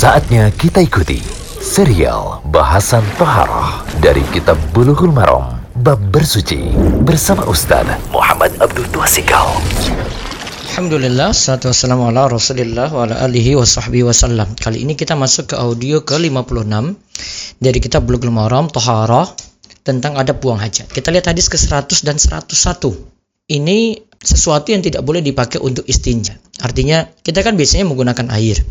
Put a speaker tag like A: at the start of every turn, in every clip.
A: Saatnya kita ikuti serial bahasan Toharoh dari Kitab Bulughul Maram Bab Bersuci bersama Ustaz Muhammad Abdul Tuasikal.
B: Alhamdulillah, salatu wassalamu ala rasulillah wa ala alihi wa sahbihi wasallam Kali ini kita masuk ke audio ke-56 Dari kitab Bulughul Maram, Toharah Tentang ada buang hajat. Kita lihat hadis ke-100 dan 101 Ini sesuatu yang tidak boleh dipakai untuk istinja. Artinya, kita kan biasanya menggunakan air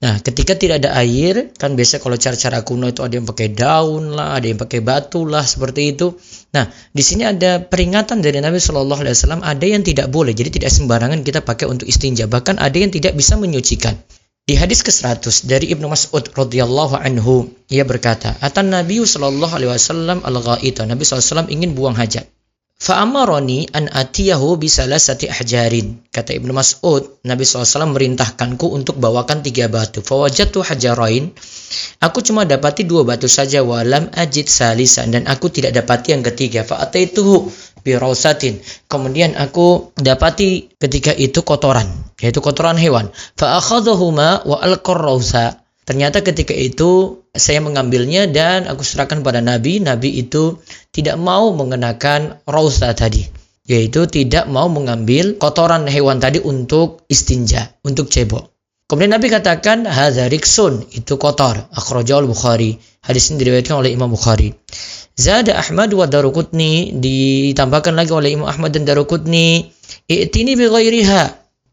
B: Nah, ketika tidak ada air, kan biasa kalau cara-cara kuno itu ada yang pakai daun lah, ada yang pakai batu lah, seperti itu. Nah, di sini ada peringatan dari Nabi Shallallahu Alaihi Wasallam, ada yang tidak boleh, jadi tidak sembarangan kita pakai untuk istinja. Bahkan ada yang tidak bisa menyucikan. Di hadis ke-100 dari Ibnu Mas'ud radhiyallahu anhu, ia berkata, "Atan Nabi Shallallahu alaihi wasallam al-ghaita." Nabi SAW ingin buang hajat. Fa'amaroni an atiyahu bisalasati ahjarin. Kata Ibnu Mas'ud, Nabi SAW merintahkanku untuk bawakan tiga batu. Fawajatu hajarain. Aku cuma dapati dua batu saja. Walam ajid salisan. Dan aku tidak dapati yang ketiga. Fa'ataituhu birausatin. Kemudian aku dapati ketika itu kotoran. Yaitu kotoran hewan. Fa'akhadhahuma wa alqarrausa. Ternyata ketika itu saya mengambilnya dan aku serahkan pada Nabi. Nabi itu tidak mau mengenakan rausa tadi. Yaitu tidak mau mengambil kotoran hewan tadi untuk istinja, untuk cebok. Kemudian Nabi katakan, Hadha riksun, itu kotor. Akhrajul Bukhari. Hadis ini diriwayatkan oleh Imam Bukhari. Zada Ahmad wa Darukutni, ditambahkan lagi oleh Imam Ahmad dan Darukutni. I'tini bi ghairiha.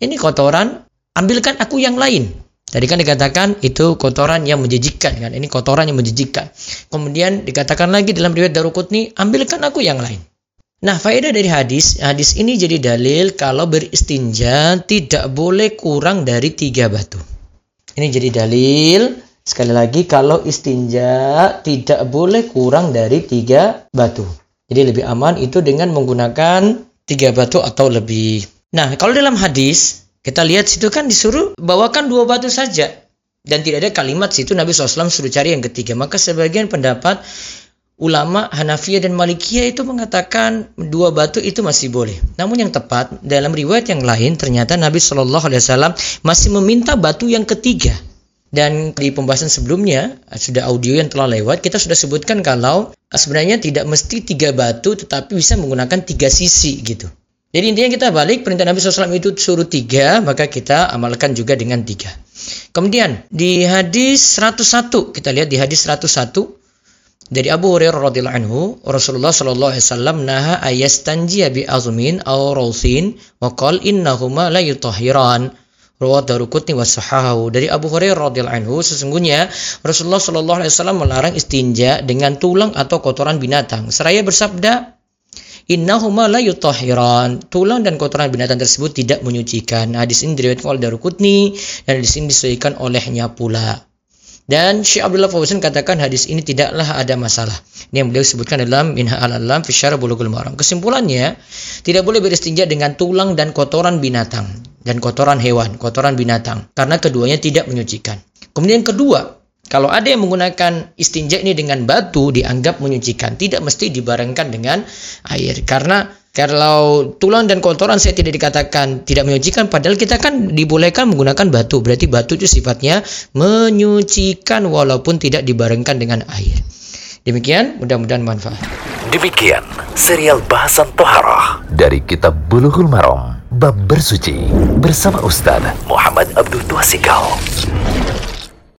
B: Ini kotoran, ambilkan aku yang lain. Tadi kan dikatakan itu kotoran yang menjijikkan kan. Ini kotoran yang menjijikkan. Kemudian dikatakan lagi dalam riwayat Darukutni, ambilkan aku yang lain. Nah, faedah dari hadis, hadis ini jadi dalil kalau beristinja tidak boleh kurang dari tiga batu. Ini jadi dalil, sekali lagi kalau istinja tidak boleh kurang dari tiga batu. Jadi lebih aman itu dengan menggunakan tiga batu atau lebih. Nah, kalau dalam hadis, kita lihat situ kan disuruh bawakan dua batu saja. Dan tidak ada kalimat situ Nabi SAW suruh cari yang ketiga. Maka sebagian pendapat ulama Hanafiyah dan Malikiyah itu mengatakan dua batu itu masih boleh. Namun yang tepat dalam riwayat yang lain ternyata Nabi Wasallam masih meminta batu yang ketiga. Dan di pembahasan sebelumnya sudah audio yang telah lewat kita sudah sebutkan kalau sebenarnya tidak mesti tiga batu tetapi bisa menggunakan tiga sisi gitu. Jadi intinya kita balik perintah Nabi SAW itu suruh tiga, maka kita amalkan juga dengan tiga. Kemudian di hadis 101, kita lihat di hadis 101 dari Abu Hurairah radhiyallahu anhu, Rasulullah sallallahu alaihi wasallam naha ayastanjiya bi azmin aw rawsin wa qala innahuma la yutahhiran. Rawat Darukutni wa sahahu. Dari Abu Hurairah radhiyallahu anhu, sesungguhnya Rasulullah sallallahu alaihi wasallam melarang istinja dengan tulang atau kotoran binatang. Seraya bersabda, Innahuma la yutahhiran. Tulang dan kotoran binatang tersebut tidak menyucikan. Hadis ini diriwayatkan oleh Darukutni dan hadis ini disesuaikan olehnya pula. Dan Syekh Abdullah Fauzan katakan hadis ini tidaklah ada masalah. Ini yang beliau sebutkan dalam Minha al-Alam fi Syarah Bulughul Maram. Kesimpulannya, tidak boleh beristinja dengan tulang dan kotoran binatang dan kotoran hewan, kotoran binatang karena keduanya tidak menyucikan. Kemudian kedua, kalau ada yang menggunakan istinja ini dengan batu dianggap menyucikan, tidak mesti dibarengkan dengan air. Karena kalau tulang dan kotoran saya tidak dikatakan tidak menyucikan, padahal kita kan dibolehkan menggunakan batu. Berarti batu itu sifatnya menyucikan walaupun tidak dibarengkan dengan air. Demikian, mudah-mudahan manfaat.
A: Demikian serial bahasan Toharah dari Kitab Bulughul Maram Bab Bersuci bersama Ustaz Muhammad Abdul Tuasikal.